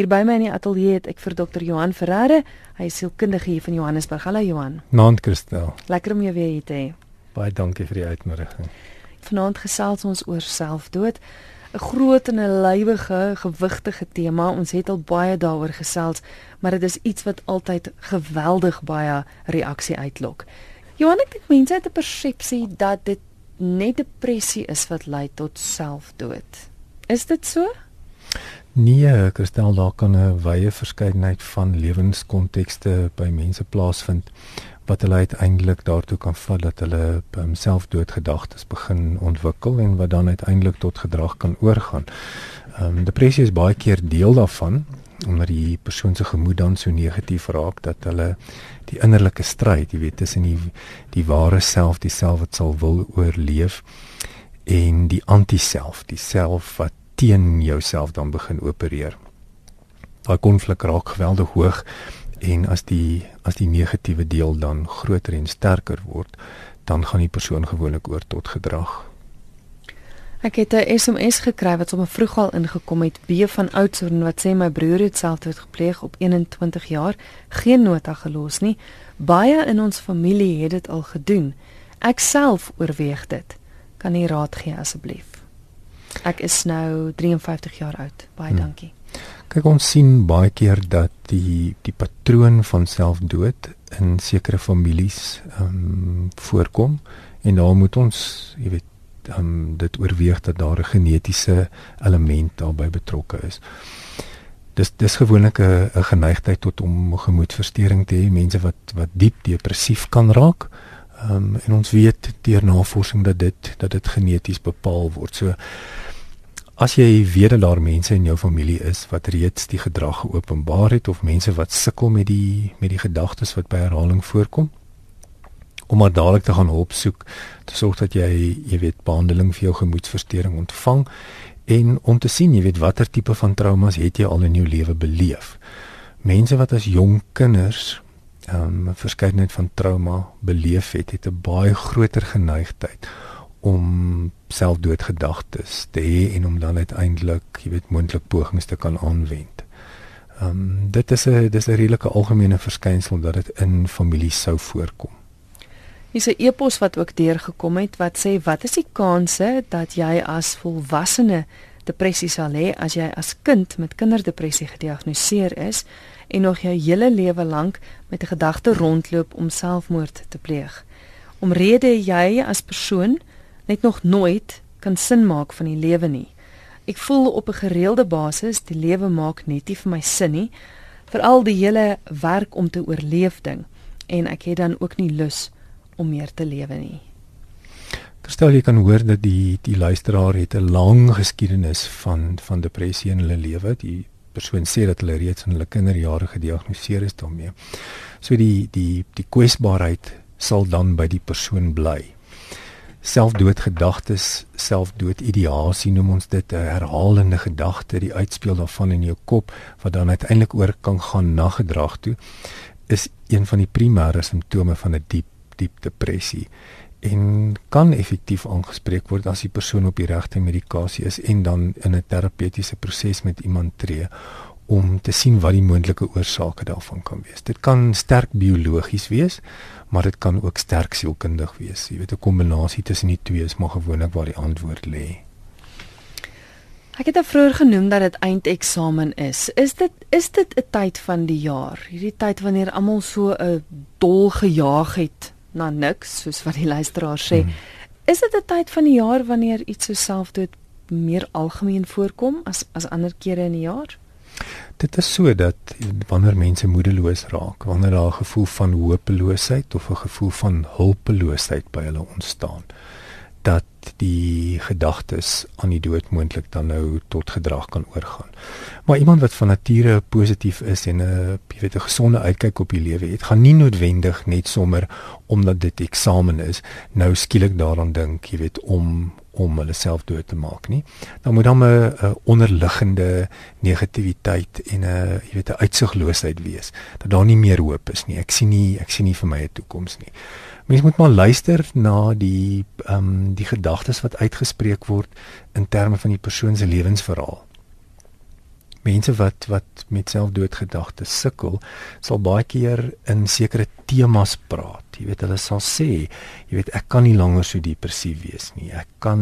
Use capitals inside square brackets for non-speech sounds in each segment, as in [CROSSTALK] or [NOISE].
Hier by my in die ateljee het ek vir Dr. Johan Ferreira, hy is sielkundige hier van Johannesburg. Hallo Johan. Naand Christel. Lekker om jou weer hier te hê. Baie dankie vir die uitnodiging. Vanaand gesels ons oor selfdood. 'n Groot en 'n lywige, gewigtige tema. Ons het al baie daaroor gesels, maar dit is iets wat altyd geweldig baie reaksie uitlok. Johan, ek dink mense het 'n persepsie dat dit net depressie is wat lei tot selfdood. Is dit so? Nee, Christel, daar kan 'n wye verskeidenheid van lewenskontekste by mense plaasvind wat hulle uiteindelik daartoe kan vat dat hulle um, selfdoodgedagtes begin ontwikkel en wat dan uiteindelik tot gedrag kan oorgaan. Ehm um, depressie is baie keer deel daarvan omdat die persoon se gemoed dan so negatief raak dat hulle die innerlike stryd, jy weet, tussen die die ware self, die self wat sal wil oorleef en die antiself, die self wat teen jouself dan begin opereer. Daai konflik raak geweldig hoog en as die as die negatiewe deel dan groter en sterker word, dan gaan die persoon gewoonlik oor tot gedrag. Ek het 'n SMS gekry wat sommer vroeg al ingekom het, B van Oudtshoorn wat sê my broer het selfdood gepleeg op 21 jaar, geen nota gelos nie. Baie in ons familie het dit al gedoen. Ek self oorweeg dit. Kan jy raad gee asseblief? Ek is nou 53 jaar oud. Baie hmm. dankie. Kyk ons sien baie keer dat die die patroon van selfdood in sekere families ehm um, voorkom en daar moet ons, jy weet, ehm um, dit oorweeg dat daar 'n genetiese element daarbey betrokke is. Dis dis gewoonlik 'n 'n geneigtheid tot om gemoedversteuring te hê, mense wat wat diep depressief kan raak. Ehm um, en ons weet deur navorsing dat dit dat dit geneties bepaal word. So As jy weet dat daar mense in jou familie is wat reeds die gedrag geopenbaar het of mense wat sukkel met die met die gedagtes wat by herhaling voorkom, om maar dadelik te gaan hulp soek, te sorg dat jy, jy weet, behandeling vir jou gemoedversteuring ontvang en om te sien, jy weet, watter tipe van traumas het jy al in jou lewe beleef. Mense wat as jong kinders ehm, 'n um, verskeidenheid van trauma beleef het, het 'n baie groter geneigtheid om selfdoodgedagtes te hê en om dan uiteindelik, jy weet, moontlik pogings te kan aanwend. Ehm um, dit is 'n dis 'n redelike algemene verskynsel dat dit in families sou voorkom. Hier's 'n e-pos wat ook deurgekom het wat sê wat is die kanse dat jy as volwassene depressie sal hê as jy as kind met kinderdepressie gediagnoseer is en nog jou hele lewe lank met 'n gedagte rondloop om selfmoord te pleeg. Omrede jy as persoon net nog nooit kan sin maak van die lewe nie. Ek voel op 'n gereelde basis die lewe maak net nie vir my sin nie, veral die hele werk om te oorleef ding en ek het dan ook nie lus om meer te lewe nie. Verstel jy kan hoor dat die die luisteraar het 'n lang geskiedenis van van depressie in hulle lewe. Die persoon sê dat hulle reeds in hulle kinderjare gediagnoseer is daarmee. So die die die kwesbaarheid sal dan by die persoon bly selfdoodgedagtes, selfdoodideasie noem ons dit 'n herhalende gedagte, die uitspeel daarvan in jou kop wat dan uiteindelik oor kan gaan na gedrag toe, is een van die primêre simptome van 'n diep diep depressie. En kan effektief aangespreek word as die persoon op die regte medikasie is en dan in 'n terapeutiese proses met iemand tree om te sien wat die moontlike oorsake daarvan kan wees. Dit kan sterk biologies wees, maar dit kan ook sterk sielkundig wees. Jy weet 'n kombinasie tussen die twee is maar gewoonlik waar die antwoord lê. Ek het vroeër genoem dat dit eindeksamen is. Is dit is dit 'n tyd van die jaar? Hierdie tyd wanneer almal so 'n dol gejaag het na niks, soos wat die luisteraar sê. Hmm. Is dit 'n tyd van die jaar wanneer iets so selfdood meer algemeen voorkom as as ander kere in die jaar? Dit is so dat wanneer mense moedeloos raak, wanneer daar 'n gevoel van hopeloosheid of 'n gevoel van hulpeloosheid by hulle ontstaan, dat die gedagtes aan die dood moontlik dan nou tot gedrag kan oorgaan. Maar iemand wat van nature positief is en 'n jy weet 'n gesonde uitkyk op die lewe het, gaan nie noodwendig net sommer omdat dit eksamen is, nou skielik daaraan dink, jy weet, om om hulle self dood te maak nie. Dan moet dan 'n onderliggende negativiteit en 'n jy weet 'n uitsigloosheid wees dat daar nie meer hoop is nie. Ek sien nie ek sien nie vir my 'n toekoms nie. Mens moet maar luister na die ehm um, die gedagtes wat uitgespreek word in terme van die persoon se lewensverhaal. Mense wat wat met selfdoodgedagtes sukkel, sal baie keer in sekere temas praat. Jy weet hulle sal sê, jy weet ek kan nie langer so depressief wees nie. Ek kan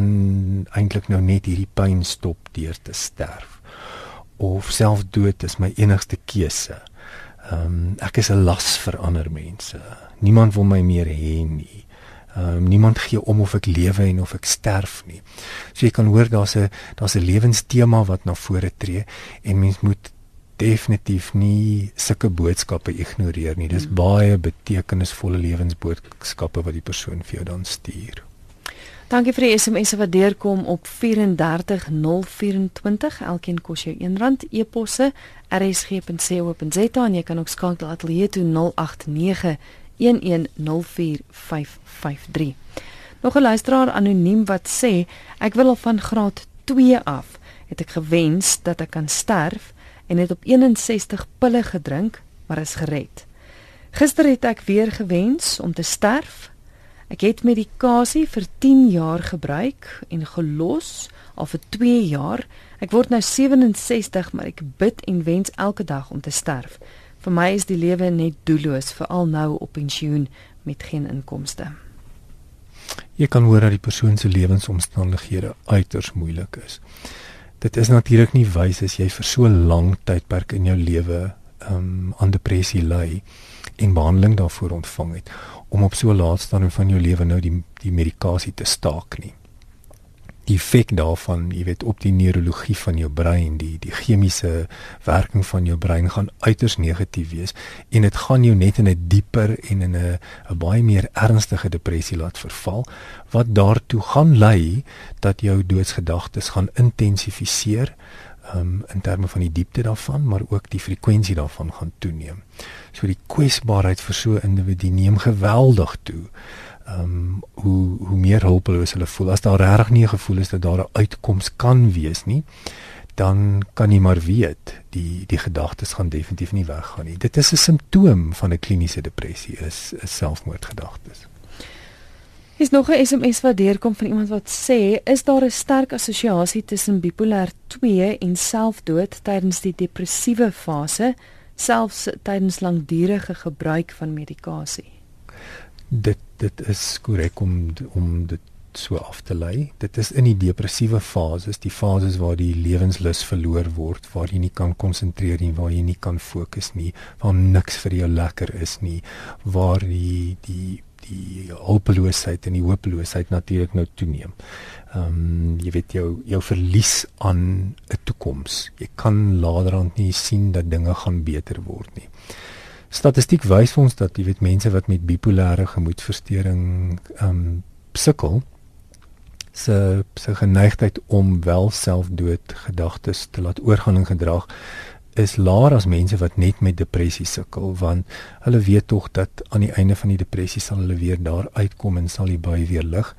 eintlik nou net hierdie pyn stop deur te sterf. Of selfdood is my enigste keuse. Ehm um, ek is 'n las vir ander mense. Niemand wil my meer hê nie. Um, niemand gee om of ek lewe en of ek sterf nie. So jy kan hoor daar's 'n daar's 'n lewenstema wat na vore tree en mens moet definitief nie sulke boodskappe ignoreer nie. Dis mm. baie betekenisvolle lewensboodskappe wat die persoon vir jou dan stuur. Dankie vir die SMS wat deurkom op 34024. Elkeen kos jou R1 e-posse rsg.co.za en jy kan ook skakel ateljee toe 089 1104553. Nog 'n luisteraar anoniem wat sê ek wil al van graad 2 af het ek gewens dat ek kan sterf en het op 61 pille gedrink maar is gered. Gister het ek weer gewens om te sterf. Ek het medikasie vir 10 jaar gebruik en gelos al vir 2 jaar. Ek word nou 67 maar ek bid en wens elke dag om te sterf. Vir my is die lewe net doelloos, veral nou op pensioen met geen inkomste. Jy kan hoor dat die persoon se lewensomstandighede uiters moeilik is. Dit is natuurlik nie wys as jy vir so lank tydperk in jou lewe um, aan depressie ly en behandeling daarvoor ontvang het om op so 'n laat stadium van jou lewe nou die die medikasie te staak nie die effek daarvan, jy weet, op die neurologie van jou brein, die die chemiese werking van jou brein gaan uiters negatief wees en dit gaan jou net in 'n dieper en in 'n 'n baie meer ernstige depressie laat verval wat daartoe gaan lei dat jou doodsgedagtes gaan intensifiseer um, in terme van die diepte daarvan, maar ook die frekwensie daarvan gaan toeneem. So die kwesbaarheid vir so 'n individu neem geweldig toe ehm um, hoe hoe meer hulpeloos hulle voel. As daar regtig nie 'n gevoel is dat daar 'n uitkoms kan wees nie dan kan jy maar weet die die gedagtes gaan definitief nie weggaan nie. Dit is 'n simptoom van 'n kliniese depressie is is selfmoordgedagtes. Is nog 'n SMS wat deurkom van iemand wat sê is daar 'n sterk assosiasie tussen bipolêr 2 en selfdood tydens die depressiewe fase selfs tydens langdurige gebruik van medikasie dit dit is korrek om om dit so af te lei. Dit is in die depressiewe fases, die fases waar die lewenslus verloor word, waar jy nie kan konsentreer nie, waar jy nie kan fokus nie, waar niks vir jou lekker is nie, waar die die die hopeloosheid en die hopeloosheid natuurlik nou toeneem. Ehm um, jy weet jou jou verlies aan 'n toekoms. Jy kan laterand nie sien dat dinge gaan beter word nie. Statistiek wys vir ons dat jy weet mense wat met bipolêre gemoedversteuring ehm um, sukkel se se geneigtheid om wel selfdood gedagtes te laat oorgaan in gedrag is laer as mense wat net met depressie sukkel want hulle weet tog dat aan die einde van die depressie sal hulle weer daar uitkom en sal die by weer lig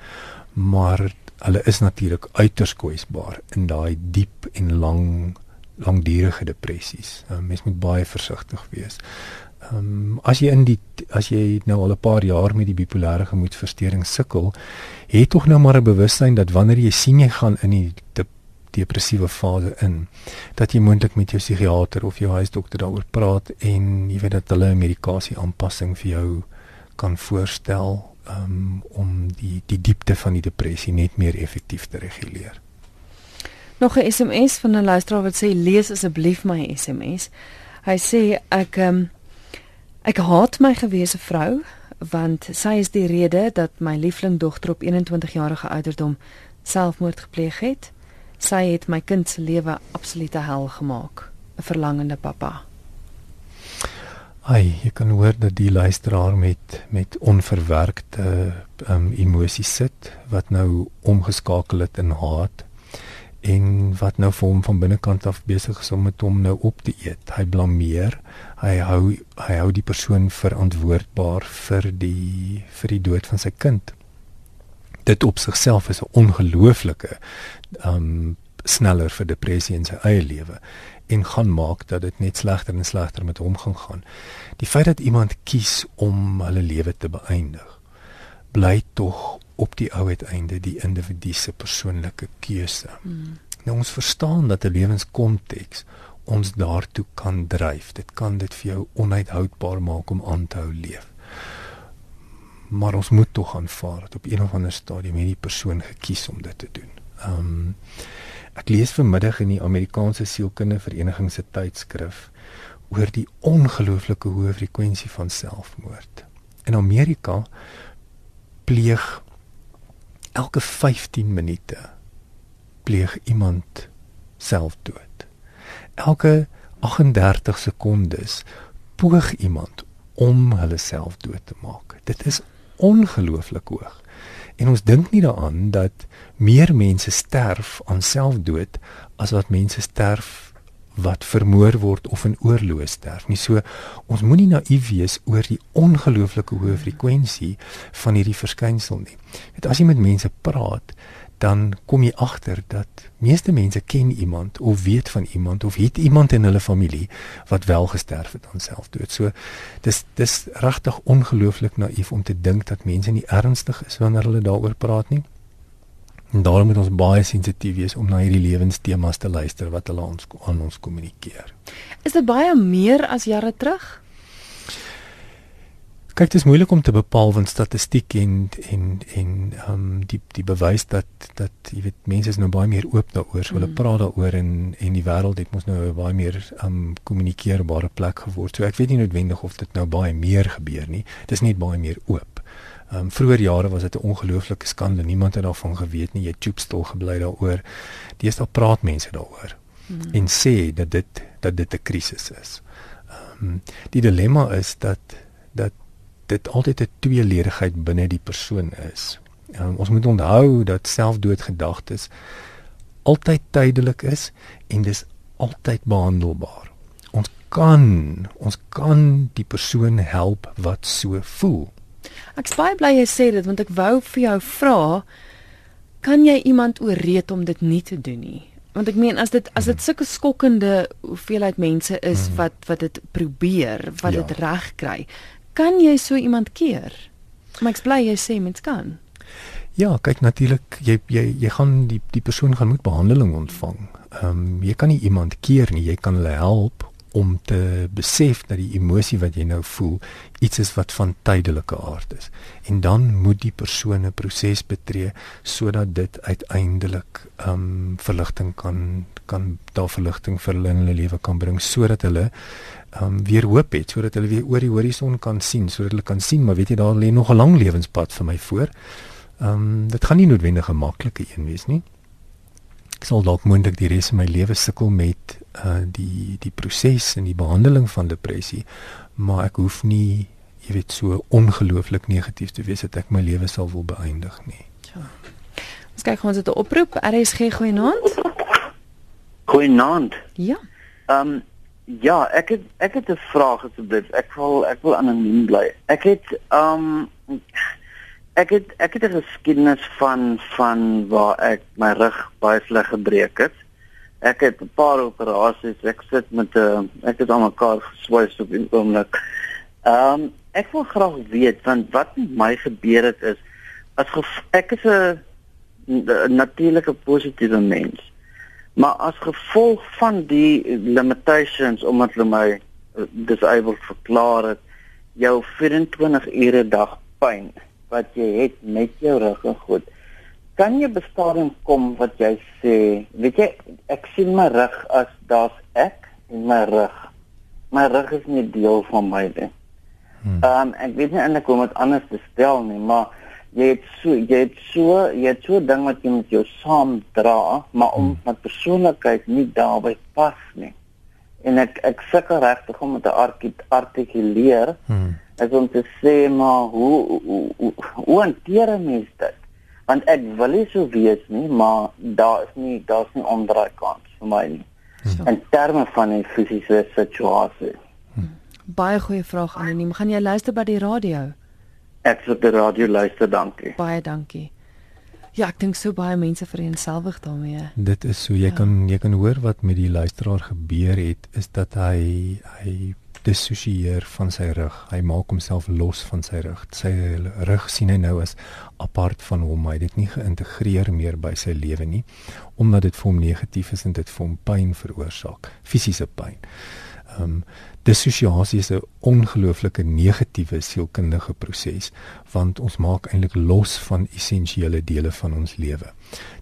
maar hulle is natuurlik uiters kwesbaar in daai diep en lang langdurige depressies. Uh, mens moet baie versigtig wees. Ehm um, as jy in die as jy nou al 'n paar jaar met die bipolêre gemoedversteuring sukkel, het tog nou maar 'n bewustheid dat wanneer jy sien jy gaan in die de, depressiewe fase in, dat jy moontlik met jou psigiater of jou huisdokter daaroor praat en jy weet dat hulle 'n medikasie aanpassing vir jou kan voorstel um, om die die diepte van die depressie net meer effektief te reguleer. Nog 'n SMS van 'n luisteraar wat sê lees asseblief my SMS. Hy sê ek um, Ek haat my gewese vrou want sy is die rede dat my liefling dogter op 21 jarige ouderdom selfmoord gepleeg het. Sy het my kind se lewe absolute hel gemaak. 'n Verlangende pappa. Ai, jy kan hoor dat die luisteraar met met onverwerkte um, emosies sit wat nou omgeskakel het in haat en wat nou vir hom van binnekant af besig is om met hom nou op te eet. Hy blameer. Hy hou hy hou die persoon verantwoordbaar vir die vir die dood van sy kind. Dit op sigself is 'n ongelooflike um sneller vir depressie in sy eie lewe en gaan maak dat dit net slegter en slegter met hom gaan gaan. Die feit dat iemand kies om hulle lewe te beëindig, bly tog op die ou uiteinde die individu se persoonlike keuse. Mm. Nou ons verstaan dat 'n lewenskonteks ons daartoe kan dryf. Dit kan dit vir jou onuithoudbaar maak om aan te hou leef. Maar ons moet tog aanvaar dat op een of ander stadium hierdie persoon gekies om dit te doen. Ehm um, ek lees vanmiddag in die Amerikaanse sielkundige vereniging se tydskrif oor die ongelooflike hoë frekwensie van selfmoord. In Amerika pleeg elke 15 minute pleeg iemand selfdood. Elke 38 sekondes poog iemand om hulle self dood te maak. Dit is ongelooflik hoog. En ons dink nie daaraan dat meer mense sterf aan selfdood as wat mense sterf wat vermoor word of in oorlog sterf nie. So ons moenie naïef wees oor die ongelooflike hoë frekwensie van hierdie verskynsel nie. Dit as jy met mense praat, dan kom jy agter dat meeste mense ken iemand of weet van iemand of het iemand in hulle familie wat wel gesterf het aan selfdood. So dis dis regtig ongelooflik naïef om te dink dat mense nie ernstig is wanneer hulle daaroor praat nie. En daarom moet ons baie sensitief wees om na hierdie lewenstemas te luister wat hulle ons aan ons kommunikeer. Is dit baie meer as jare terug? Kyk, dit is moeilik om te bepaal van statistiek en en en ehm um, die die bewys dat dat jy weet mense is nou baie meer oop daaroor, so hulle mm. praat daaroor en en die wêreld het mos nou baie meer ehm um, kommunikeerbare plek geword. So ek weet nie noodwendig of dit nou baie meer gebeur nie. Dit is net baie meer oop. Ehm um, vroeër jare was dit 'n ongelooflike skande. Niemand het daarvan geweet nie. Jy het stil gebly daaroor. Deesdae praat mense daaroor hmm. en sê dat dit dat dit 'n krisis is. Ehm um, die dilemma is dat dat dit altyd 'n tweeledigheid binne die persoon is. Um, ons moet onthou dat selfdoodgedagtes altyd tydelik is en dis altyd behandelbaar. Ons kan ons kan die persoon help wat so voel. Ek's baie bly jy sê dit want ek wou vir jou vra kan jy iemand ooreed om dit nie te doen nie? Want ek meen as dit as dit sulke skokkende hoeveelheid mense is hmm. wat wat dit probeer, wat dit ja. reg kry, kan jy so iemand keer? Maar ek's bly jy sê mens kan. Ja, kyk natuurlik jy jy jy gaan die die persoon gaan moet behandeling ontvang. Ehm um, jy kan nie iemand keer nie, jy kan hulle help om te besef dat die emosie wat jy nou voel iets is wat van tydelike aard is en dan moet die persoon 'n proses betree sodat dit uiteindelik um, verligting kan kan daar verligting vir hulle in hulle lewe kan bring sodat hulle um, weer hoop het sodat hulle weer oor die horison kan sien sodat hulle kan sien maar weet jy daar lê nog 'n lang lewenspad vir my voor. Um, dit gaan nie noodwendig 'n maklike een wees nie ek sal dalk moontlik die res van my lewe sukkel met uh die die proses en die behandeling van depressie maar ek hoef nie jy weet so ongelooflik negatief te wees dat ek my lewe sal wil beëindig nie. Ja. Ons kyk ons het 'n oproep. RSG goeienaand. Goeienaand. Ja. Ehm um, ja, ek het ek het 'n vraag asseblief. Ek wil ek wil anoniem bly. Ek het ehm um, ek het ek het 'n geskiedenis van van waar ek my rug baie sleg gebreek het. Ek het 'n paar operasies. Ek sit met 'n ek het aan mekaar geswys op 'n oomblik. Ehm um, ek wil graag weet want wat met my gebeur het is as ek is 'n natuurlike positiewe mens. Maar as gevolg van die limitations omdat hulle my uh, disabled verklaar het, jou 24 ure dag pyn wat jy het met jou rug en goed. Kan jy bestaring kom wat jy sê, weet jy, ek sien my rug as daar's ek en my rug. My rug is nie deel van my nie. Hmm. Ehm um, ek weet nie eintlik hoe om dit anders te stel nie, maar jy het so jy het so jy het so ding wat jy met jou saam dra, maar om hmm. met persoonlikheid nie daarbey pas nie. En ek ek sukkel regtig om dit te artikuleer. Hmm is om te sê maar hoe hoe hoe, hoe hanteer mens dit? Want ek wil nie so wees nie, maar daar is nie daar's nie omdraai kans vir my nie. Hmm. In terme van 'n fisiese situasie. Hmm. Baie goeie vraag anoniem. Gaan jy luister by die radio? Ek sal die radio luister, dankie. Baie dankie. Ja, ek dink so baie mense vereenselwig daarmee. Dit is so jy ja. kan jy kan hoor wat met die luisteraar gebeur het is dat hy hy dissosieer van sy rug. Hy maak homself los van sy rug. Sy rug sien hy nou as apart van hom. Hy het dit nie geïntegreer meer by sy lewe nie omdat dit vir hom negatief is en dit vir hom pyn veroorsaak, fisiese pyn. Ehm um, dissosiasie is 'n ongelooflike negatiewe sielkundige proses want ons maak eintlik los van essensiële dele van ons lewe.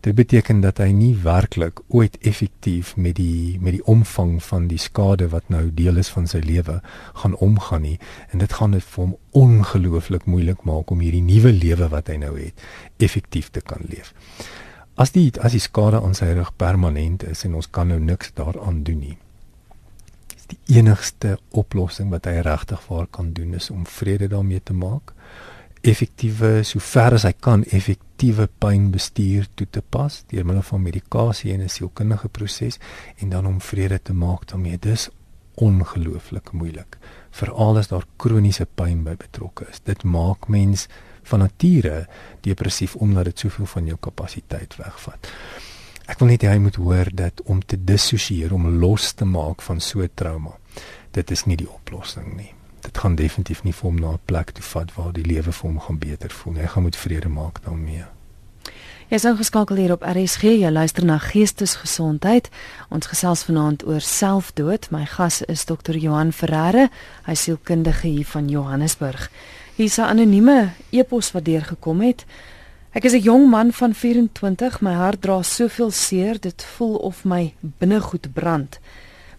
Dit beteken dat hy nie werklik ooit effektief met die met die omvang van die skade wat nou deel is van sy lewe gaan omgaan nie en dit gaan dit vir hom ongelooflik moeilik maak om hierdie nuwe lewe wat hy nou het effektief te kan leef. As die as die skade aan sy rug permanent is en ons kan nou niks daaraan doen nie die enigste oplossing wat hy regtig vir kan doen is om vrede daarmee te maak. Effektiewe sover as hy kan effektiewe pynbestuur toe te pas deur middel van medikasie en 'n sielkundige proses en dan om vrede te maak daarmee. Dis ongelooflik moeilik veral as daar kroniese pyn by betrokke is. Dit maak mens van nature depressief omdat dit soveel van jou kapasiteit wegvat Ek wil net hê hy moet hoor dat om te dissosieer, om los te maak van so trauma, dit is nie die oplossing nie. Dit gaan definitief nie vir hom na 'n plek toe vat waar die lewe vir hom gaan beter voel nie. Hy gaan moet vrede maak daarmee. Jy is ingeskakel hier op RSG. Jy luister na Geestesgesondheid. Ons gesels vanaand oor selfdood. My gas is Dr. Johan Ferreira. Hy sielkundige hier van Johannesburg. Hier is 'n anonieme e-pos wat deurgekom het. Ek is 'n jong man van 24, my hart dra soveel seer, dit voel of my binnegoed brand.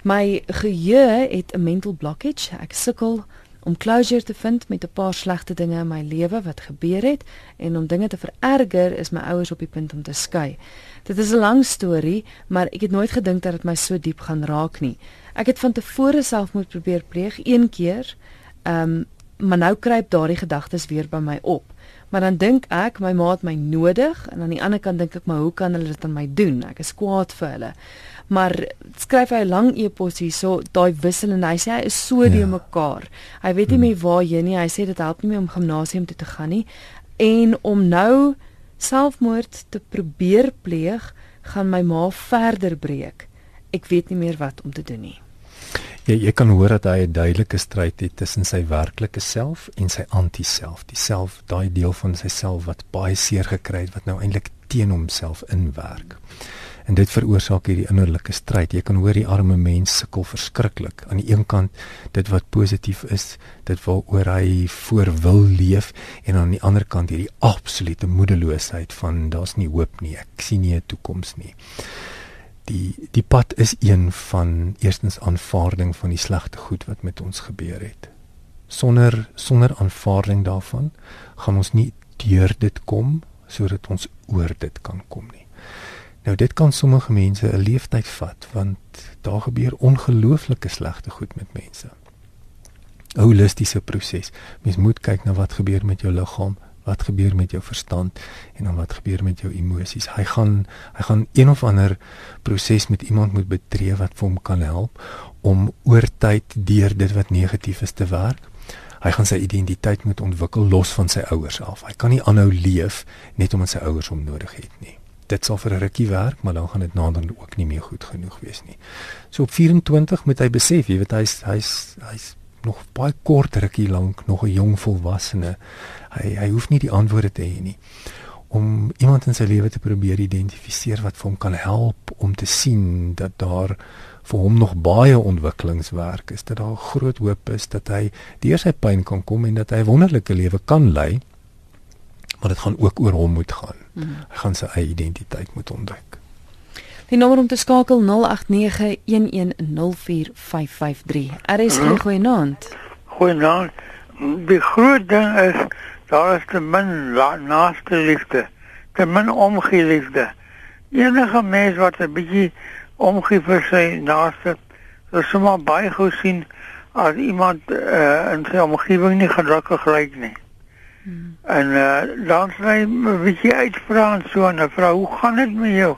My geheue het 'n mental blockage. Ek sukkel om closure te vind met 'n paar slegte dinge in my lewe wat gebeur het en om dinge te vererger is my ouers op die punt om te skei. Dit is 'n lang storie, maar ek het nooit gedink dat dit my so diep gaan raak nie. Ek het van tevore selfmoord probeer pleeg een keer. Ehm um, maar nou kruip daardie gedagtes weer by my op. Maar dan dink ek my ma het my nodig en aan die ander kant dink ek maar hoe kan hulle dit aan my doen? Ek is kwaad vir hulle. Maar skryf hy 'n lang e-pos hierso, daai wissel en hy sê hy is so ja. die mekaar. Hy weet nie hmm. meer waar hy nie. Hy sê dit help nie meer om gimnasium toe te gaan nie en om nou selfmoord te probeer pleeg, gaan my ma verder breek. Ek weet nie meer wat om te doen nie. Jy jy kan hoor dat hy 'n duidelike stryd het tussen sy werklike self en sy anti-self. Die self, daai deel van sy self wat baie seer gekry het wat nou eintlik teen homself inwerk. En dit veroorsaak hierdie innerlike stryd. Jy kan hoor die arme mens sukkel verskriklik. Aan die een kant dit wat positief is, dit waaroor hy voor wil leef en aan die ander kant hierdie absolute moedeloosheid van daar's nie hoop nie. Ek sien nie 'n toekoms nie die die pad is een van eerstens aanvaarding van die slegte goed wat met ons gebeur het. Sonder sonder aanvaarding daarvan gaan ons nie deur dit kom sodat ons oor dit kan kom nie. Nou dit kan sommige mense 'n leeftyd vat want daar gebeur ongelooflike slegte goed met mense. 'n Holistiese proses. Mens moet kyk na wat gebeur met jou liggaam, wat gebeur met jou verstand en dan wat gebeur met jou emosies. Hy gaan hy gaan een of ander proses met iemand moet betree wat vir hom kan help om oor tyd deur dit wat negatief is te werk. Hy gaan sy identiteit moet ontwikkel los van sy ouers af. Hy kan nie aanhou leef net omdat sy ouers hom nodig het nie. Dit sal vir 'n rukkie werk, maar dan gaan dit nader ook nie meer goed genoeg wees nie. So op 24 moet hy besef, jy weet hy's hy's hy's nog baie kort rukkie lank nog 'n jong volwassene. Hy hy hoef nie die antwoorde te hê nie. Om iemand in sy lewe te probeer identifiseer wat vir hom kan help om te sien dat daar vir hom nog baie ontwikkelingswerk is, dat daar groot hoop is dat hy deur sy pyn kan kom en dat hy 'n wonderlike lewe kan lei. Maar dit gaan ook oor hom moet gaan. Mm. Hy gaan sy eie identiteit moet ontdek. Die nommer om te skakel 0891104553. RS hm? goeienaand. Goeienaand. Die groot ding is daar is te min naaste liefde, te min omgee liefde. Enige mens wat 'n bietjie omgee vir sy naaste, sal sommer baie gou sien as iemand uh, in sy omgewing nie gelukkig lyk nie. Hmm. En uh, dan sê hy 'n bietjie uitvra en so 'n vrou, hoe gaan dit met jou?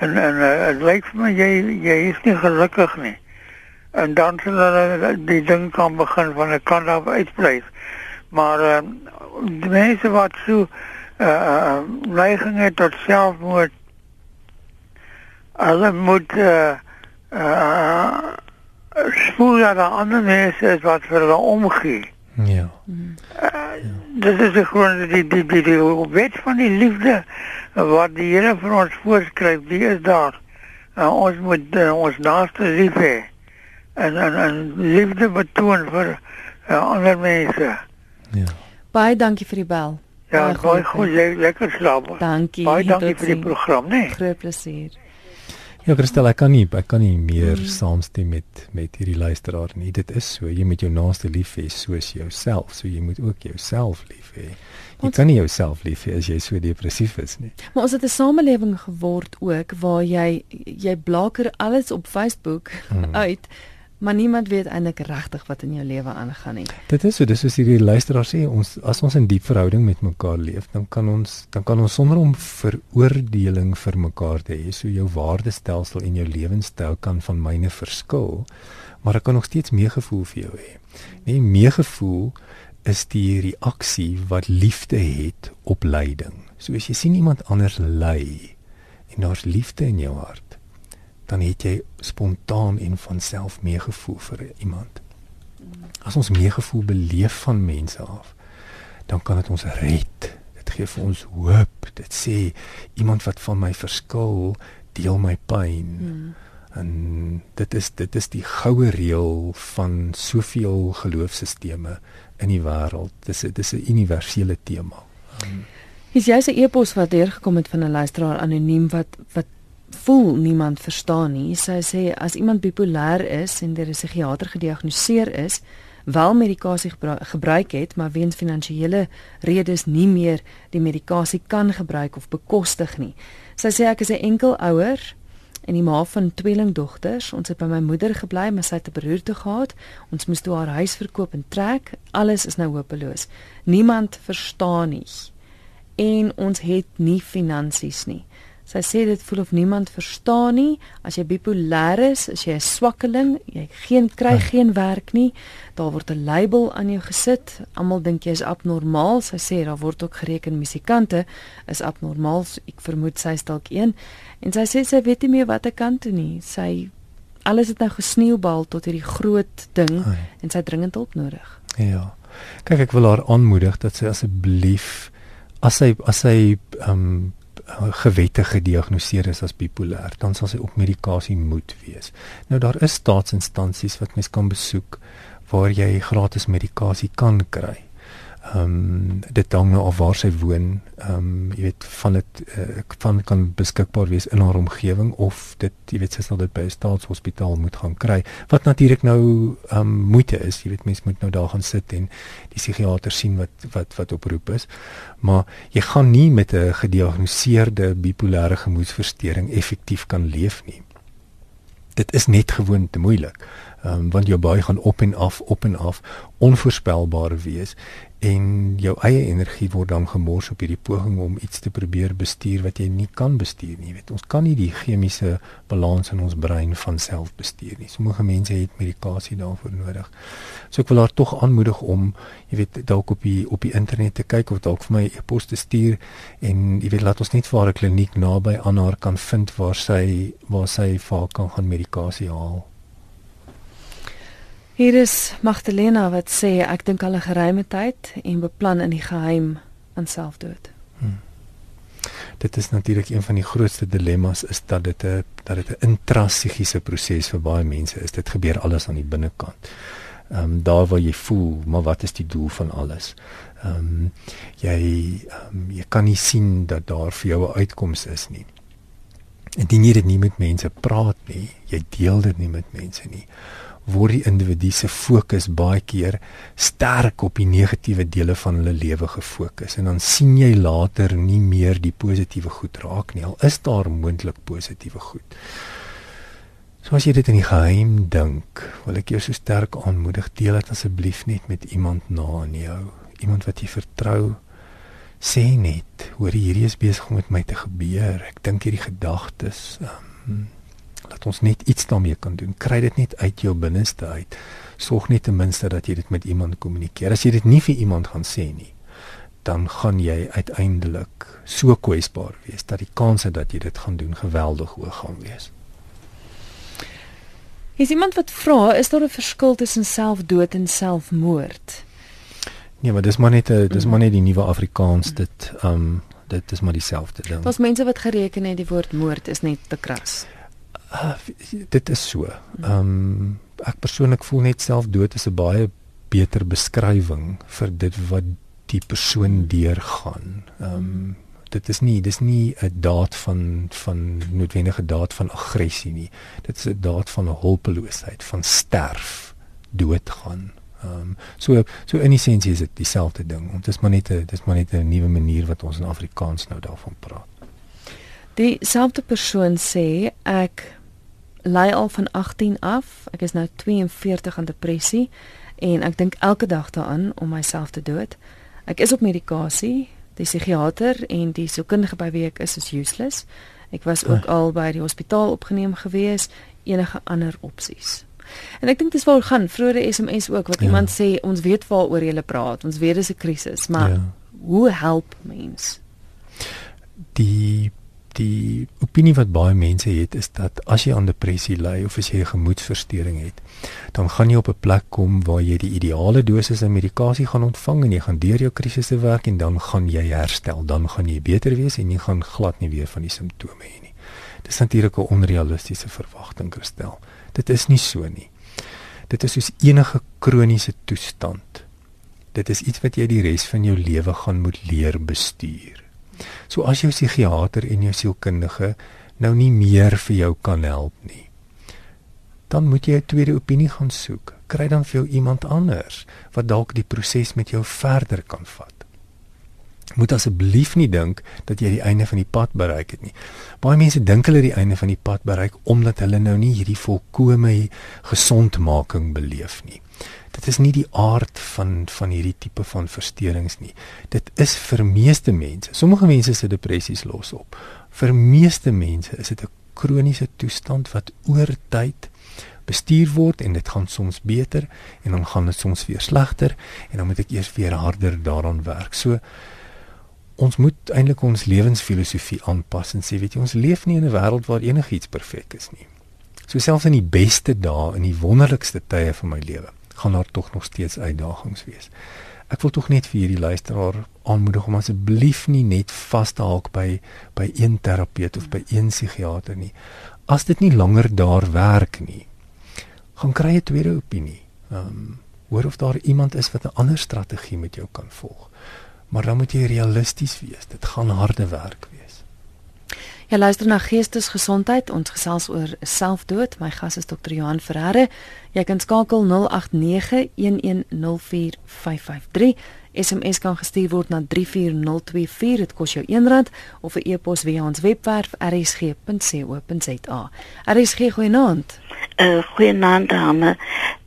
en en uh, het lyk vir my jy jy is nie gelukkig nie. En dan sal hulle die ding kan begin van 'n kant af uitbly. Maar uh, die mense wat so uh neiging het tot selfmoord hulle moet uh uh dat daar ander mense is wat vir hulle omgee. Ja. Dit is die grond die die die, die wet van die liefde wat die Here vir ons voorskryf, die is daar. Uh, ons moet uh, ons naaste lief hê en en, en liefde betoon vir uh, ander mense. Ja. Baie dankie vir die bel. Ja, Baie baie goed. jy lekker slaap. Dankie. Baie dankie vir die program, né? Nee. Groot plesier. Ja, Christel, ek kan nie ek kan nie meer mm. saamstem met met hierdie luisteraar nie. Dit is so, jy moet jou naaste lief hê soos jouself. So jy moet ook jouself lief hê. Jy Ons- kan nie jouself lief hê as jy so depressief is nie. Maar ons het 'n samelewing geword ook waar jy jy blaker alles op Facebook Hmm. [LAUGHS] uit, maar niemand weet eintlik regtig wat in jou lewe aangaan nie. Dit is so, dis soos hierdie luisteraar sê, ons as ons in diep verhouding met mekaar leef, dan kan ons dan kan ons sonder om veroordeling vir mekaar te hê, so jou waardestelsel en jou lewenstyl kan van myne verskil, maar ek kan nog steeds meegevoel vir jou hê. Nee, meegevoel is die reaksie wat liefde het op lyding. So as jy sien iemand anders ly en daar's liefde in jou hart, dan het jy spontaan en van self meegevoel vir iemand. As ons meegevoel beleef van mense af, dan kan dit ons red. Dit gee vir ons hoop. Dit sê iemand wat van my verskil, deel my pyn. Hmm. En dit is dit is die goue reël van soveel geloofsstelsels in die wêreld. Dis dis 'n universele tema. Hier's jy se e-pos wat deurgekom het van 'n luisteraar anoniem wat wat voel niemand verstaan nie. Sy sê as iemand bipolêr is en deur 'n psigiater gediagnoseer is, wel medikasie gebru gebruik het, maar weens finansiële redes nie meer die medikasie kan gebruik of bekostig nie. Sy sê ek is 'n enkel ouer en die ma van tweelingdogters. Ons het by my moeder gebly, maar sy het 'n beroerte gehad. Ons moes toe haar huis verkoop en trek. Alles is nou hopeloos. Niemand verstaan nie en ons het nie finansies nie. Sy sê dit voel of niemand verstaan nie. As jy bipolêr is, as jy 'n swakkeling, jy geen kry geen werk nie, daar word 'n label aan jou gesit. Almal dink jy is abnormaal. Sy sê daar word ook gereken musikante is abnormaal. So Ek vermoed sy is dalk een. En sy sê sy weet nie meer wat ek kan doen nie. Sy alles het nou gesneeubal tot hierdie groot ding Ai. en sy dringend hulp nodig. Ja. Kyk, ek wil haar aanmoedig dat sy asseblief as sy as sy ehm um, gewette gediagnoseer is as bipolêr, dan sal sy op medikasie moet wees. Nou daar is staatsinstansies wat mens kan besoek waar jy gratis medikasie kan kry. Ehm um, dit hang nou af waar sy woon. Ehm um, jy weet van dit uh, van kan beskikbaar wees in haar omgewing of dit jy weet sy sal dit by 'n staatshospitaal moet gaan kry. Wat natuurlik nou ehm um, moeite is. Jy weet mense moet nou daar gaan sit en die psigiater sien wat wat wat oproep is. Maar jy gaan nie met 'n gediagnoseerde bipolêre gemoedversteuring effektief kan leef nie. Dit is net gewoon te moeilik. Ehm um, want jou baie gaan op en af, op en af, onvoorspelbaar wees en jou eie energie word dan gemors op hierdie poging om iets te probeer bestuur wat jy nie kan bestuur nie. Jy weet, ons kan nie die chemiese balans in ons brein van self bestuur nie. Sommige mense het medikasie daarvoor nodig. So ek wil haar tog aanmoedig om, jy weet, dalk op die op die internet te kyk of dalk vir my 'n e-pos te stuur en jy weet, laat ons net vir haar 'n kliniek naby aan haar kan vind waar sy waar sy vir haar kan gaan medikasie haal. Hier is Magdalena wat sê ek dink al 'n geruime tyd en beplan in die geheim aan selfdood. dit is natuurlik een van die grootste dilemma's is dat dit 'n dat dit 'n intrapsigiese proses vir baie mense is. Dit gebeur alles aan die binnekant. Ehm um, daar waar jy voel, maar wat is die doel van alles? Ehm um, jy um, jy kan nie sien dat daar vir jou 'n uitkoms is nie. Indien jy dit nie met mense praat nie, jy deel dit nie met mense nie, word die individu se fokus baie keer sterk op die negatiewe dele van hulle lewe gefokus en dan sien jy later nie meer die positiewe goed raak nie al is daar moontlik positiewe goed. So as jy dit in die geheim dink, wil ek jou so sterk aanmoedig deel dit asseblief net met iemand na in jou, iemand wat jy vertrou. Sê net, hoor hierdie is besig om met my te gebeur. Ek dink hierdie gedagtes um, laat ons net iets daarmee kan doen. Kry dit net uit jou binneste uit. Sorg net ten minste dat jy dit met iemand kommunikeer. As jy dit nie vir iemand gaan sê nie, dan gaan jy uiteindelik so kwesbaar wees dat die kanse dat jy dit gaan doen geweldig hoog gaan wees. Is iemand wat vra, is daar 'n verskil tussen selfdood en selfmoord? Nee, maar dis maar net 'n dis maar net die nuwe Afrikaans dit um dit is maar dieselfde ding. Daar's mense wat gereken het die woord moord is net te kras. Uh, dit is so. Um ek persoonlik voel net selfdood is 'n baie beter beskrywing vir dit wat die persoon deurgaan. Um dit is nie dis nie 'n daad van van noodwendige daad van aggressie nie. Dit is 'n daad van hulpeloosheid, van sterf, doodgaan. Ehm um, so so in essensie is dit dieselfde ding. Dit is maar net 'n dis maar net 'n nuwe manier wat ons in Afrikaans nou daarvan praat. Dieselfde persoon sê ek ly al van 18 af. Ek is nou 42 aan depressie en ek dink elke dag daaraan om myself te dood. Ek is op medikasie. Die psigiater en die sielkundige by wie ek is is useless. Ek was ook al by die hospitaal opgeneem gewees. Enige ander opsies? En ek dink dis waar gaan vroeëre SMS ook wat ja. iemand sê ons weet waaroor jy praat. Ons weet dis 'n krisis, maar ja. hoe help mens? Die die opinie wat baie mense het is dat as jy aan depressie ly of as jy 'n gemoedversteuring het, dan gaan jy op 'n plek kom waar jy die ideale dosis aan medikasie gaan ontvang en jy gaan deur jou krisisse werk en dan gaan jy herstel, dan gaan jy beter wees en jy gaan glad nie weer van die simptome hê nie. Dis natuurlik 'n onrealistiese verwagting, Christel. Dit is nie so nie. Dit is soos enige kroniese toestand. Dit is iets wat jy die res van jou lewe gaan moet leer bestuur. So as jou psigiater en jou sielkundige nou nie meer vir jou kan help nie, dan moet jy 'n tweede opinie gaan soek. Kry dan vir jou iemand anders wat dalk die proses met jou verder kan vat moet asseblief nie dink dat jy die einde van die pad bereik het nie. Baie mense dink hulle die einde van die pad bereik omdat hulle nou nie hierdie volkomme gesondmaking beleef nie. Dit is nie die aard van van hierdie tipe van versteurings nie. Dit is vir meeste mense. Sommige mense se depressies los op. Vir meeste mense is dit 'n kroniese toestand wat oor tyd bestuur word en dit gaan soms beter en dan gaan dit soms weer slegter en dan moet ek eers weer harder daaraan werk. So ons moet eintlik ons lewensfilosofie aanpas en sê weet jy ons leef nie in 'n wêreld waar enigiets perfek is nie. So selfs in die beste dae en die wonderlikste tye van my lewe gaan daar tog nog steeds uitdagings wees. Ek wil tog net vir hierdie luisteraar aanmoedig om asseblief nie net vas te haak by by een terapeut of by een psigiater nie. As dit nie langer daar werk nie, gaan kry 'n tweede opinie. Ehm um, hoor of daar iemand is wat 'n ander strategie met jou kan volg maar dan moet jy realisties wees. Dit gaan harde werk wees. Ja, luister na Geestesgesondheid. Ons gesels oor selfdood. My gas is Dr. Johan Ferreira. Jy kan skakel 0891104553. SMS kan gestuur word na 34024. Dit kos jou R1 of 'n e-pos via ons webwerf rsg.co.za. RSG goeienaand. Eh uh, goeienaand dame.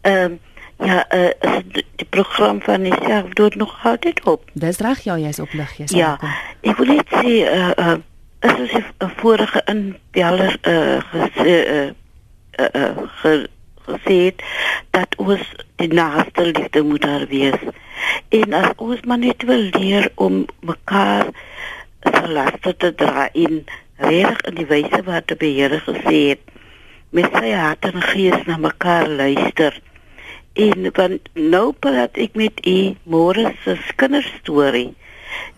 Ehm uh, Ja, uh, die, die program van die self doet nog altyd op. Dis reg, ja, jy's op lig, jy's Ja, ek wil net sê uh uh is as 'n vorige inbeller uh gesê uh uh ge, gesê dat ons die naaste liefde moet daar wees. En as ons maar net wil leer om mekaar se laste te dra in reg in die wyse wat die Here gesê het met sy hart en gees na mekaar luister. En want nou praat ek met u môre se kinderstorie.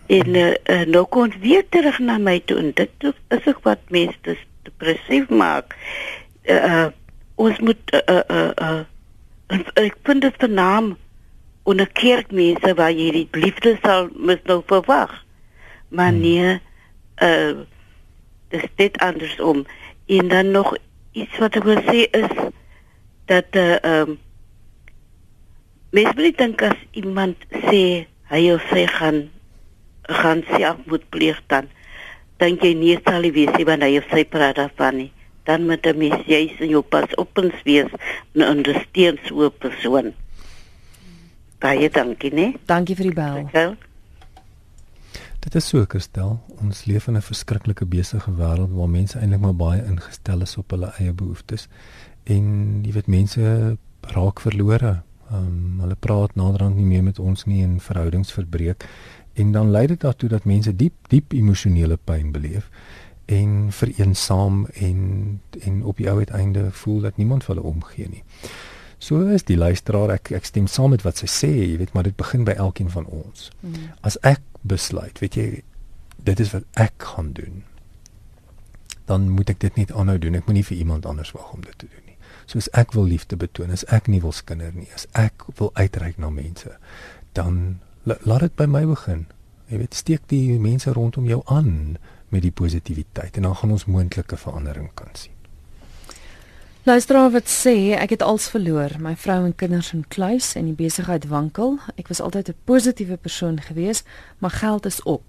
En uh, uh, nou kom weer terug na my toe en dit is ook wat mense depressief maak. Uh, ons moet uh, uh, uh, uh, ek vind dit vernaam 'n kerkmense waar jy die liefde sal mis nou verwag. Maar hmm. nee, uh dis dit andersom. En dan nog iets wat ek wil sê is dat uh um Mens moet dink as iemand sê hy of sy gaan gaan selfmoord pleeg dan dink jy nie sal hy wees wanneer hy of sy praat daarvan nie. Dan moet 'n mens juis in jou pas op ons wees en ondersteun so 'n persoon. Baie dankie, né? Dankie vir die bel. Okay. Dit is so, Kristel. Ons leef in 'n verskriklike besige wêreld waar mense eintlik maar baie ingestel is op hulle eie behoeftes en jy weet mense raak verlore Ehm um, hulle praat naderhand nie meer met ons nie en verhoudings verbreek en dan lei dit daartoe dat mense diep diep emosionele pyn beleef en vereensaam en en op die ou uiteinde voel dat niemand vir hulle omgee nie. So is die luisteraar ek ek stem saam met wat sy sê, jy weet, maar dit begin by elkeen van ons. Mm. As ek besluit, weet jy, dit is wat ek gaan doen. Dan moet ek dit net aanhou doen. Ek moenie vir iemand anders wag om dit te doen. Soos ek wil liefde betoon, as ek nie wil skinder nie, as ek wil uitreik na mense, dan laat dit by my begin. Jy weet, steek die mense rondom jou aan met die positiwiteit en dan gaan ons moontlike verandering kan sien. Luisteraar wat sê ek het als verloor, my vrou en kinders in kluis en die besigheid wankel. Ek was altyd 'n positiewe persoon gewees, maar geld is op.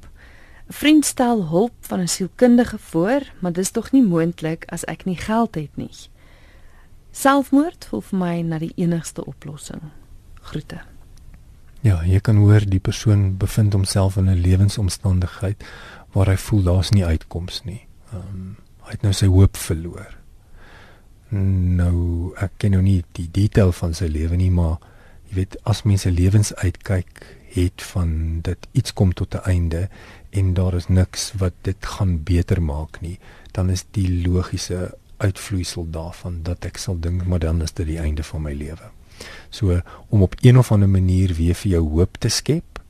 'n Vriend stel hulp van 'n sielkundige voor, maar dis tog nie moontlik as ek nie geld het nie. Selfmoord voel vir my na die enigste oplossing. Groete. Ja, jy kan hoor die persoon bevind homself in 'n lewensomstandigheid waar hy voel daar's nie uitkoms nie. Ehm um, hy het nou sy hoop verloor. Nou ek ken nou nie die detail van sy lewe nie, maar jy weet as mense lewens uitkyk het van dit iets kom tot 'n einde en daar is niks wat dit gaan beter maak nie, dan is die logiese uitvloeisel daarvan dat ek sal dink maar dan is dit die einde van my lewe. So om op een of ander manier weer vir jou hoop te skep,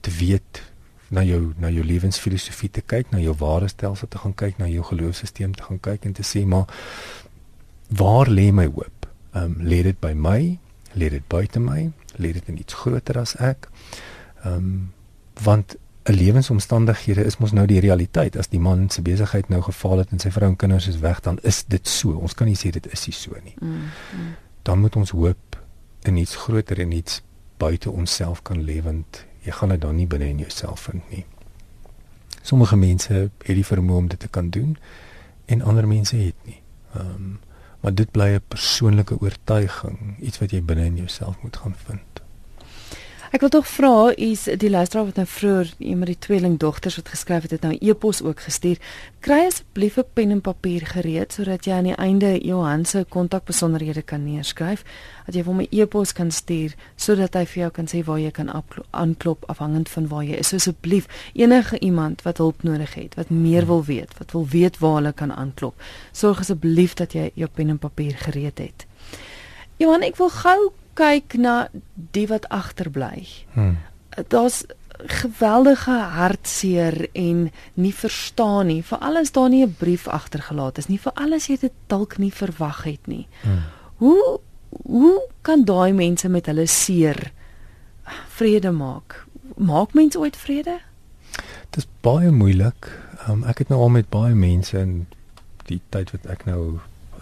te weet na jou na jou lewensfilosofie te kyk, na jou waardestelsel te gaan kyk, na jou geloofsisteem te gaan kyk en te sê maar waar lê my hoop? Ehm um, lê dit by my? Lê dit buite my? Lê dit in iets groter as ek? Ehm um, want 'n lewensomstandighede is mos nou die realiteit. As die man se besigheid nou gefaal het en sy vrou en kinders is weg, dan is dit so. Ons kan nie sê dit is nie so nie. Mm, mm. Dan moet ons hoop in iets groter en iets buite onsself kan lewend jy gaan dit dan nie binne in jouself vind nie. Sommige mense het die vermoë om dit te kan doen en ander mense het nie. Ehm um, maar dit bly 'n persoonlike oortuiging, iets wat jy binne in jouself moet gaan vind. Ek wil tog vra, is die luisteraar wat nou vroeër iemand die tweelingdogters wat geskryf het, het nou e-pos ook gestuur. Kry asseblief 'n pen en papier gereed sodat jy aan die einde Johan se kontakbesonderhede kan neerskryf, dat jy hom 'n e-pos kan stuur sodat hy vir jou kan sê waar jy kan aanklop afhangend van waar jy is. So asseblief, enige iemand wat hulp nodig het, wat meer wil weet, wat wil weet waar hulle kan aanklop, sorg asseblief dat jy jou pen en papier gereed het. Johan, ek wil gou kyk na die wat agterbly. Hmm. Daar's geweldige hartseer en nie verstaan nie. Vir alles daar nie 'n brief agtergelaat is nie. Vir alles jy dit dalk nie verwag het nie. Hmm. Hoe hoe kan daai mense met hulle seer vrede maak? Maak mense ooit vrede? Dit is baie moeilik. Um, ek het nou al met baie mense in die tyd wat ek nou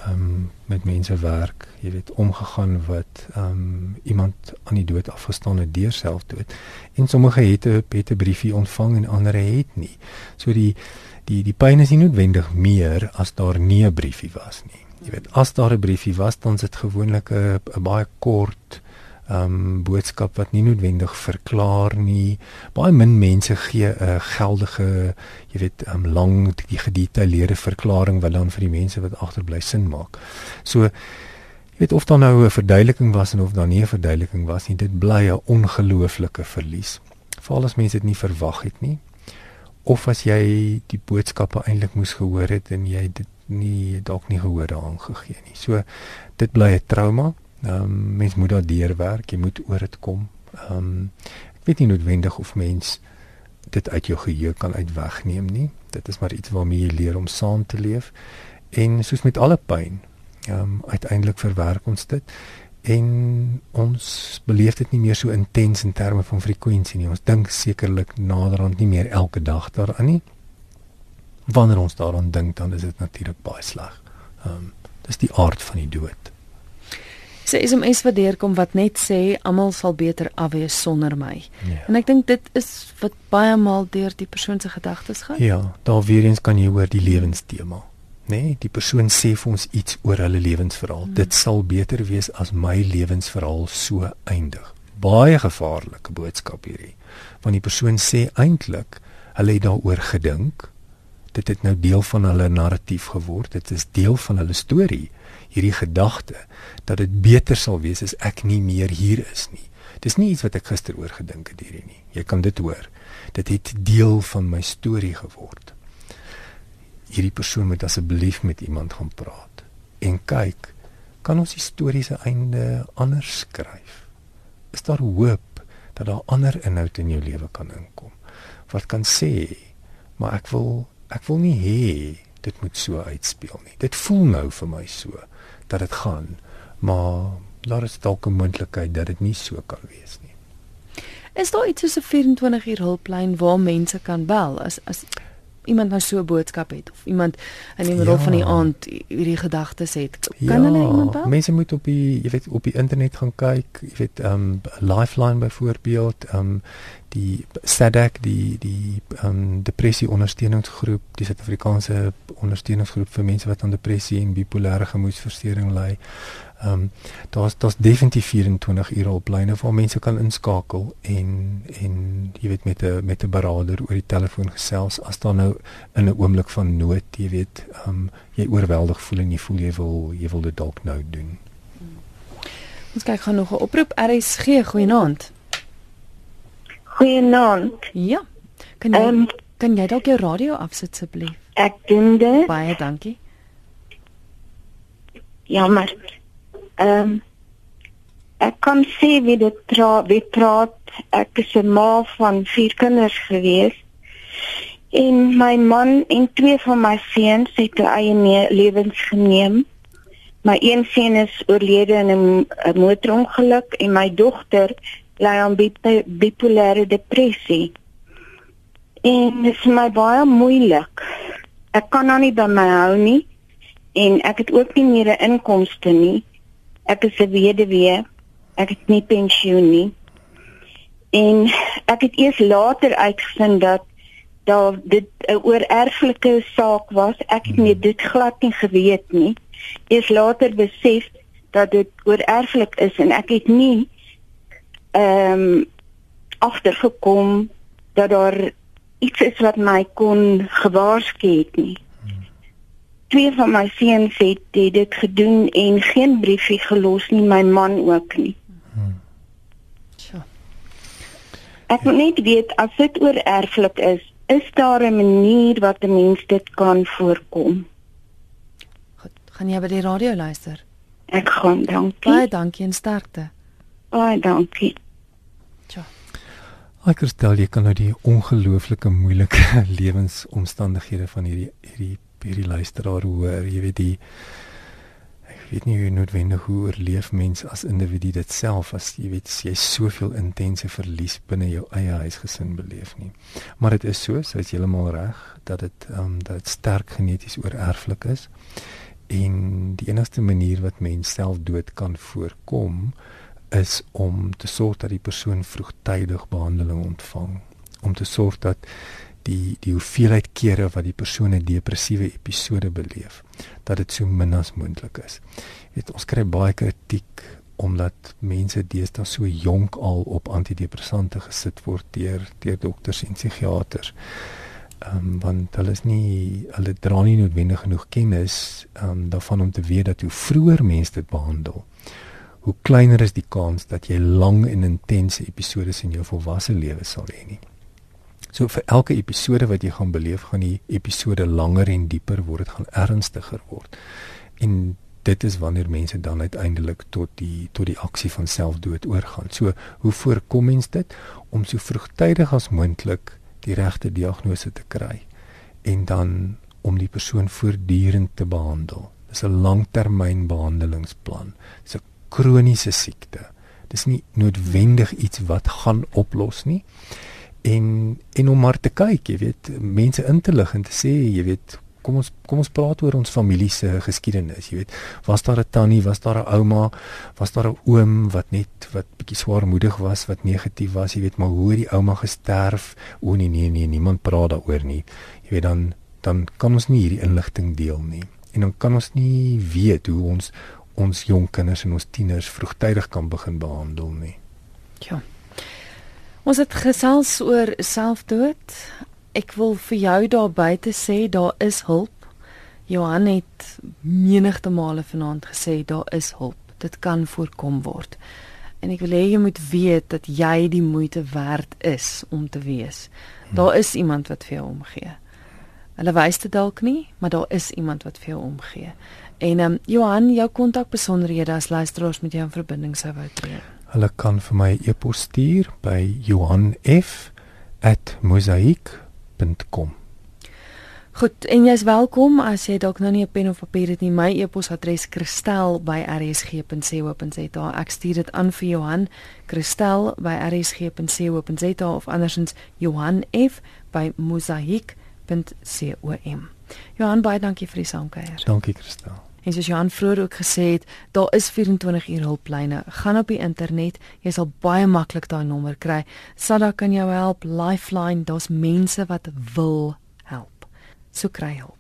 um, met mense werk, jy weet, omgegaan wat um, iemand aan die dood afgestaan het deur selfdood. En sommige het 'n het 'n briefie ontvang en ander het nie. So die die die pyn is nie noodwendig meer as daar nie 'n briefie was nie. Jy weet, as daar 'n briefie was, dan is dit gewoonlik 'n baie kort um boodskap wat nie noodwendig verklaar nie. Baie min mense gee 'n geldige, jy weet, um lang die gedetailleerde verklaring wat dan vir die mense wat agterbly sin maak. So jy weet of daar nou 'n verduideliking was en of daar nie 'n verduideliking was nie, dit bly 'n ongelooflike verlies. Veral as mense dit nie verwag het nie. Of as jy die boodskappe eintlik moes gehoor het en jy dit nie dalk nie gehoor daaraan gegee nie. So dit bly 'n trauma. Ehm um, mens moet daar deur werk, jy moet oor dit kom. Ehm um, ek weet nie noodwendig of mens dit uit jou geheue kan uitwegneem nie. Dit is maar iets waarmee jy leer om saam te leef. En soos met alle pyn, ehm um, uiteindelik verwerk ons dit en ons beleef dit nie meer so intens in terme van frekwensie nie. Ons dink sekerlik naderhand nie meer elke dag daaraan nie. Wanneer ons daaraan dink, dan is dit natuurlik baie sleg. Ehm um, dis die aard van die dood. Sy mens wat deurkom wat net sê almal sal beter afwees sonder my. Ja. En ek dink dit is wat baie maal deur die persoon se gedagtes gaan. Ja, daar weer eens kan jy hoor die lewenstema. Nee, die persoon sê vir ons iets oor hulle lewensverhaal. Hmm. Dit sal beter wees as my lewensverhaal so eindig. Baie gevaarlike boodskap hierdie. Want die persoon sê eintlik hulle het daaroor gedink. Dit het nou deel van hulle narratief geword. Dit is deel van hulle storie hierdie gedagte dat dit beter sal wees as ek nie meer hier is nie. Dis nie iets wat ek gister oor gedink het hierdie nie. Jy kan dit hoor. Dit het deel van my storie geword. hierdie persoon moet asseblief met iemand gaan praat en kyk kan ons die storie se einde anders skryf is daar hoop dat daar ander inhoud in jou lewe kan inkom wat kan sê maar ek wil ek wil nie hê dit moet so uitspeel nie dit voel nou vir my so dat dit gaan maar daar is dalk 'n moontlikheid dat dit nie so kan wees nie Is daar iets soos 'n 24 uur hulplyn waar mense kan bel as as iemand nou so 'n boodskap het of iemand in die middel ja. van die aand hierdie gedagtes het? Kan ja, hulle iemand bel? Mense moet op die jy weet op die internet gaan kyk, jy weet ehm um, Lifeline byvoorbeeld, ehm um, die SADAG die die ehm um, depressie ondersteuningsgroep, die Suid-Afrikaanse ondersteuningsgroep vir mense wat aan depressie en bipolêre gemoedstoornis ly. Ehm um, daar's daar's definitief 24 ure oplyne waar mense kan inskakel en en jy weet met 'n met 'n beraader oor die telefoon gesels as daar nou in 'n oomblik van nood, jy weet, ehm um, jy oorweldig voel en jy voel jy wil jy wil dit dalk nou doen. Ons kyk gou nog 'n oproep RSG goeienaand. Goeienaand. Ja. Kan jy um, kan jy dalk jou radio afsit asseblief? Ek doen dit. Baie dankie. Ja, maar Ehm um, ek kan sê wie dit praat, wie praat. Ek is 'n ma van vier kinders gewees. En my man en twee van my seuns het hulle eie lewens geneem. My een seun is oorlede in 'n motorongeluk en my dogter ly aan bipolêre depressie. En dit is my baie moeilik. Ek kan nou nie by my hou nie en ek het ook nie meer 'n inkomste nie. Ek is 'n weduwee. Ek het nie pensioen nie. En ek het eers later uitgevind dat daar dit 'n oorerflike saak was. Ek het nie dit glad nie geweet nie. Eers later besef dat dit oorerflik is en ek het nie ehm um, agtergekom dat daar iets is wat my kon gewaarsku het nie twee van my seuns het, het dit gedoen en geen briefie gelos nie, my man ook nie. Ek wil net weet as dit oor erflik is, is daar 'n manier wat 'n mens dit kan voorkom? Goed, gaan jy by die radio luister? Ek gaan, dankie. Baie dankie en sterkte. Baie dankie. Tja. Ek stel jy kan nou die ongelooflike moeilike [LAUGHS] lewensomstandighede van hierdie hierdie hierdie luisteraar hoor, jy weet die ek weet nie hoe noodwendig hoe oorleef mens as individu dit self as jy weet jy soveel intense verlies binne jou eie huisgesin beleef nie. Maar dit is so, so is heeltemal reg dat dit ehm um, dat dit sterk geneties oorerflik is. En die enigste manier wat mens self dood kan voorkom is om te sorg dat die persoon vroegtydig behandeling ontvang om te sorg dat die die hoeveelheid kere wat die persoon 'n depressiewe episode beleef dat dit so min as moontlik is. Jy weet ons kry baie kritiek omdat mense deesdae so jonk al op antidepressante gesit word deur deur dokters en psigiaters. Ehm um, want hulle is nie hulle dra nie noodwendig genoeg kennis ehm um, daarvan om te weet dat hoe vroeër mense dit behandel hoe kleiner is die kans dat jy lang en intense episodes in jou volwasse lewe sal hê nie. So vir elke episode wat jy gaan beleef, gaan die episode langer en dieper word, dit gaan ernstiger word. En dit is wanneer mense dan uiteindelik tot die tot die aksie van selfdood oorgaan. So, hoe voorkom mens dit om so vroegtydig as moontlik die regte diagnose te kry en dan om die persoon voortdurend te behandel. Dis 'n langtermynbehandelingsplan. Dis 'n kroniese siekte. Dis nie noodwendig iets wat gaan oplos nie en en om maar te kyk, jy weet, mense in te lig en te sê, jy weet, kom ons kom ons praat oor ons familie se geskiedenis, jy weet. Was daar 'n tannie, was daar 'n ouma, was daar 'n oom wat net wat bietjie swaarmoedig was, wat negatief was, jy weet, maar hoe het die ouma gesterf? O nee nee nee, niemand praat daaroor nie. Jy weet dan dan kan ons nie hierdie inligting deel nie. En dan kan ons nie weet hoe ons ons jong kinders en ons tieners vroegtydig kan begin behandel nie. Ja. Ons het gesels oor selfdood. Ek wil vir jou daar buite sê daar is hulp. Johan het menigte male vanaand gesê daar is hulp. Dit kan voorkom word. En ek wil hê jy moet weet dat jy die moeite werd is om te wees. Daar is iemand wat vir jou omgee. Hulle wys dit dalk nie, maar daar is iemand wat vir jou omgee. En ehm um, Johan, jou kontakbesonderhede as luisteraars met jou in verbinding sou wou tree. Hulle kan vir my e-pos stuur by johanf@mosaik.com. Goed, en jy's welkom as jy dalk nou nie 'n pen of papier het nie. My e-posadres kristel@rsg.co.za. Ek stuur dit aan vir Johan, kristel@rsg.co.za of andersins Johan F by mosaik.com. Johan, baie dankie vir die saamkuier. Dankie Kristel. En soos Johan vroeër ook gesê het, daar is 24 uur hulplyne. Gaan op die internet, jy sal baie maklik daai nommer kry. Sada kan jou help, Lifeline, daar's mense wat wil help. So kry hulp.